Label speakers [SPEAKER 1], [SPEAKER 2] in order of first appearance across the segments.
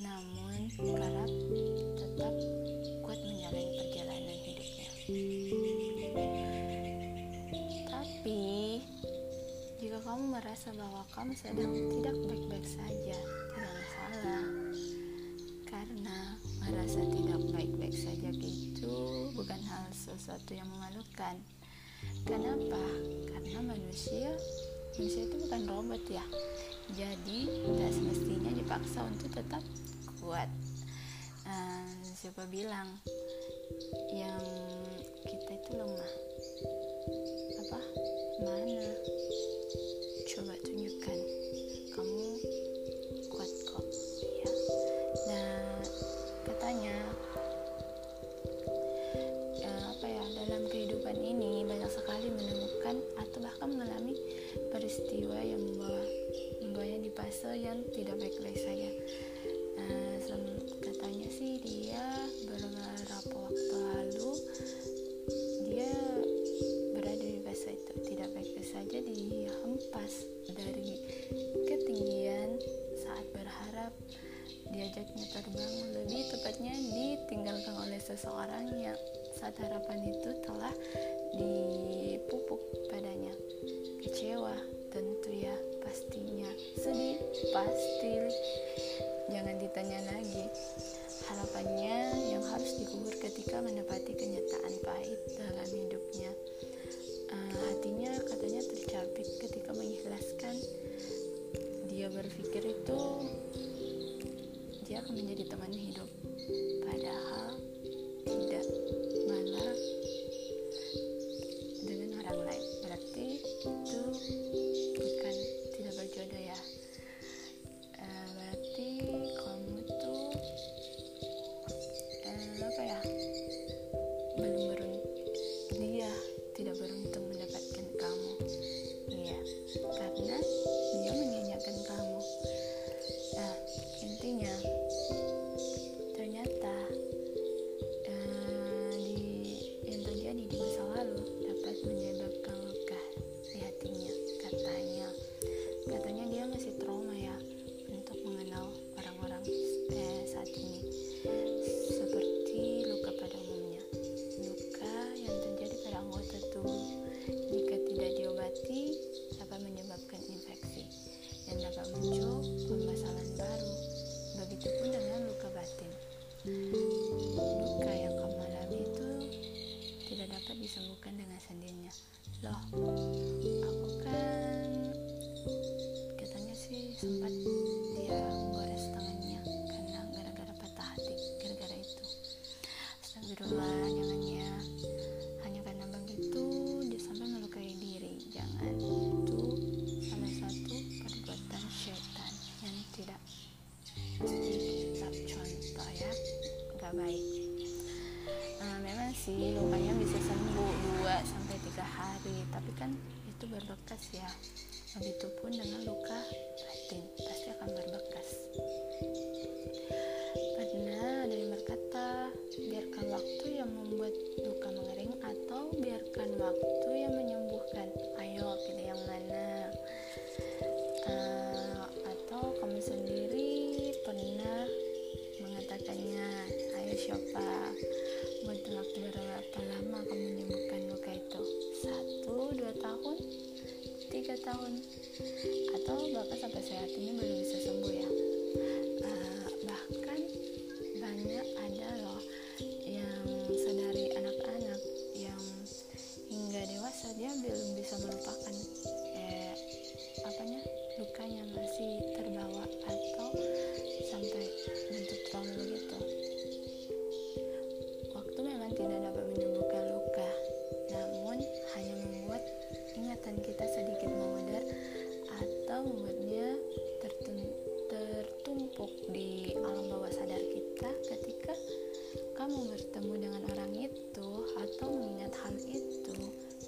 [SPEAKER 1] Namun kerap tetap kuat menjalani perjalanan tapi jika kamu merasa bahwa kamu sedang tidak baik-baik saja, tidak masalah. Karena merasa tidak baik-baik saja itu bukan hal sesuatu yang memalukan. Kenapa? Karena manusia manusia itu bukan robot ya. Jadi tidak semestinya dipaksa untuk tetap kuat. Uh, siapa bilang yang kita itu lemah? Apa? Mana? Coba tunjukkan. Kamu kuat kok. Ya nah katanya ya, apa ya dalam kehidupan ini banyak sekali menemukan atau bahkan mengalami peristiwa yang membawa di fase yang tidak baik-baik saja nah, katanya sih dia beberapa waktu lalu dia berada di fase itu tidak baik-baik saja dihempas dari ketinggian saat berharap diajaknya terbang lebih tepatnya ditinggalkan oleh seseorang yang saat harapan itu telah dipupuk padanya. Kecewa tentu ya pastinya. Sedih pasti. Jangan ditanya lagi. Harapannya yang harus dikubur ketika mendapati kenyataan pahit dalam hidupnya. Uh, hatinya katanya tercabik ketika mengikhlaskan. Dia berpikir itu dia akan menjadi teman hidup. Padahal di rumahnya kesehatan sehat ini belum bisa sembuh ya. Uh, bahkan banyak ada loh yang sedari anak-anak yang hingga dewasa dia belum bisa melupakan eh, apanya lukanya masih terbawa atau sampai bentuk trauma begitu waktu memang tidak dapat menyembuhkan luka namun hanya membuat ingatan kita sedih traumanya tertumpuk di alam bawah sadar kita ketika kamu bertemu dengan orang itu atau mengingat hal itu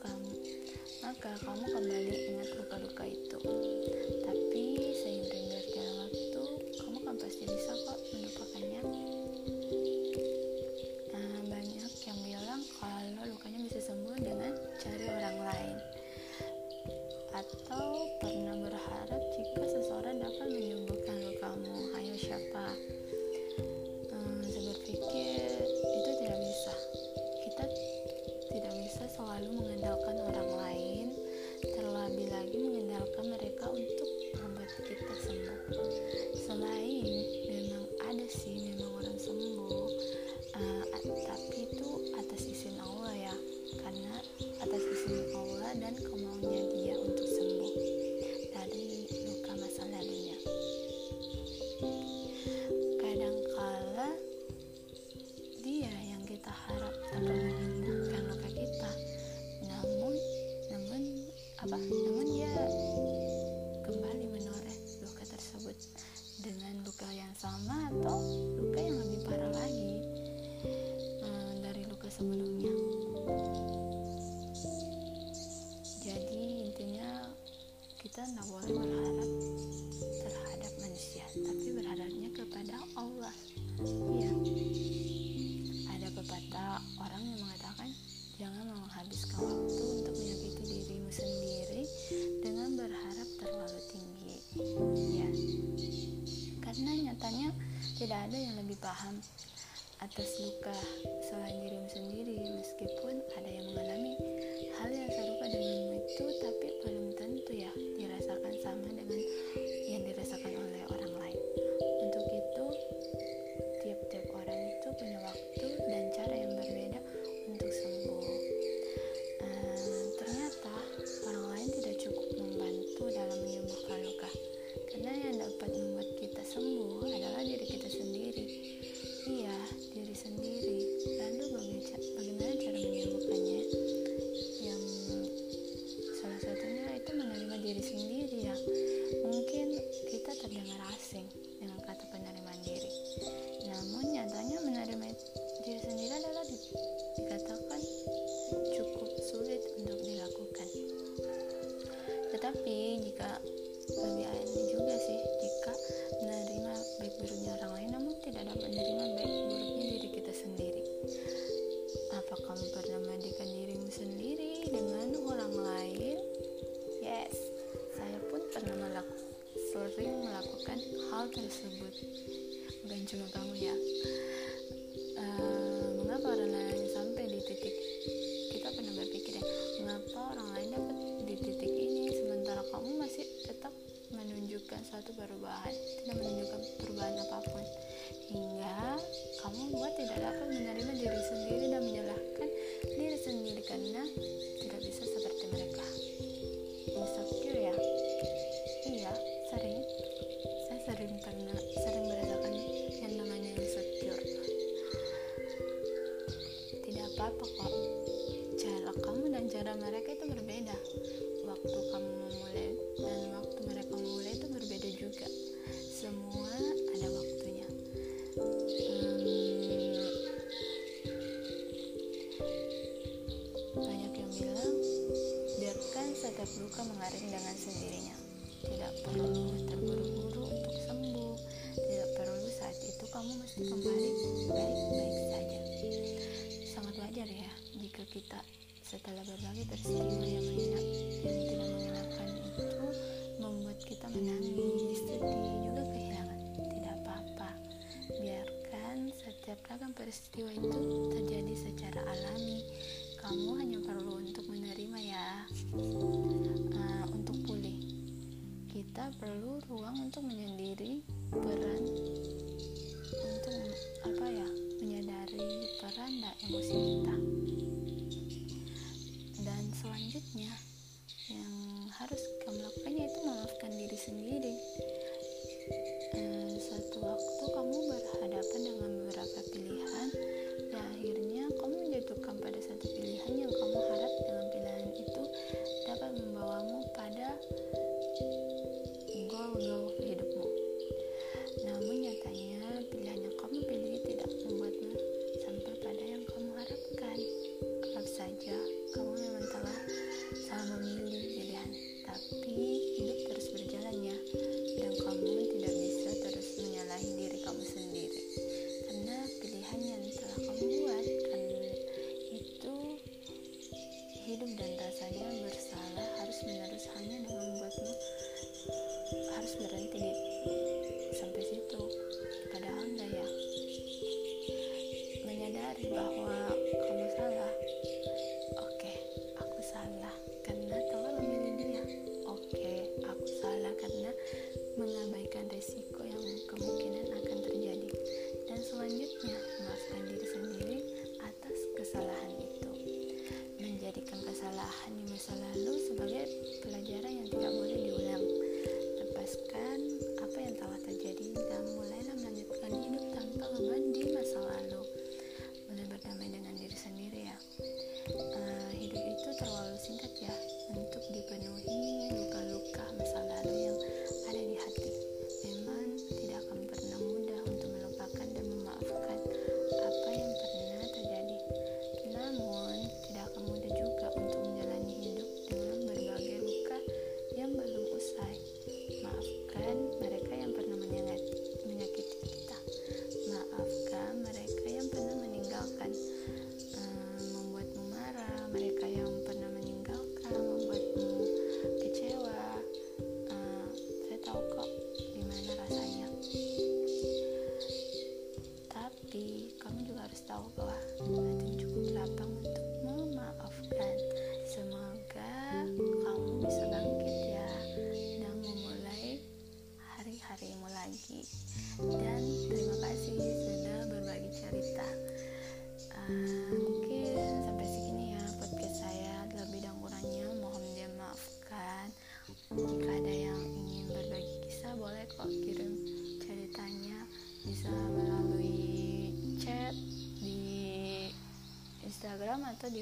[SPEAKER 1] kamu, maka kamu kembali ingat luka-luka itu. Tapi seiring berjalan waktu kamu akan pasti bisa luka yang sama atau luka yang lebih parah lagi uh, dari luka sebelumnya. Jadi intinya kita tidak boleh berharap terhadap manusia, tapi tidak ada yang lebih paham atas luka selanjutnya dirimu sendiri meskipun ada yang mengalami. tidak perlu terburu-buru untuk sembuh. Tidak perlu saat itu kamu mesti kembali baik-baik saja. Sangat wajar ya jika kita setelah berbagi peristiwa yang menyenang yang tidak mengenakan itu membuat kita menangis sedih juga kehilangan. Tidak apa-apa. Biarkan setiap ragam peristiwa itu terjadi secara alami. Kamu hanya perlu ruang untuk menyendiri, peran,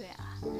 [SPEAKER 1] 对啊。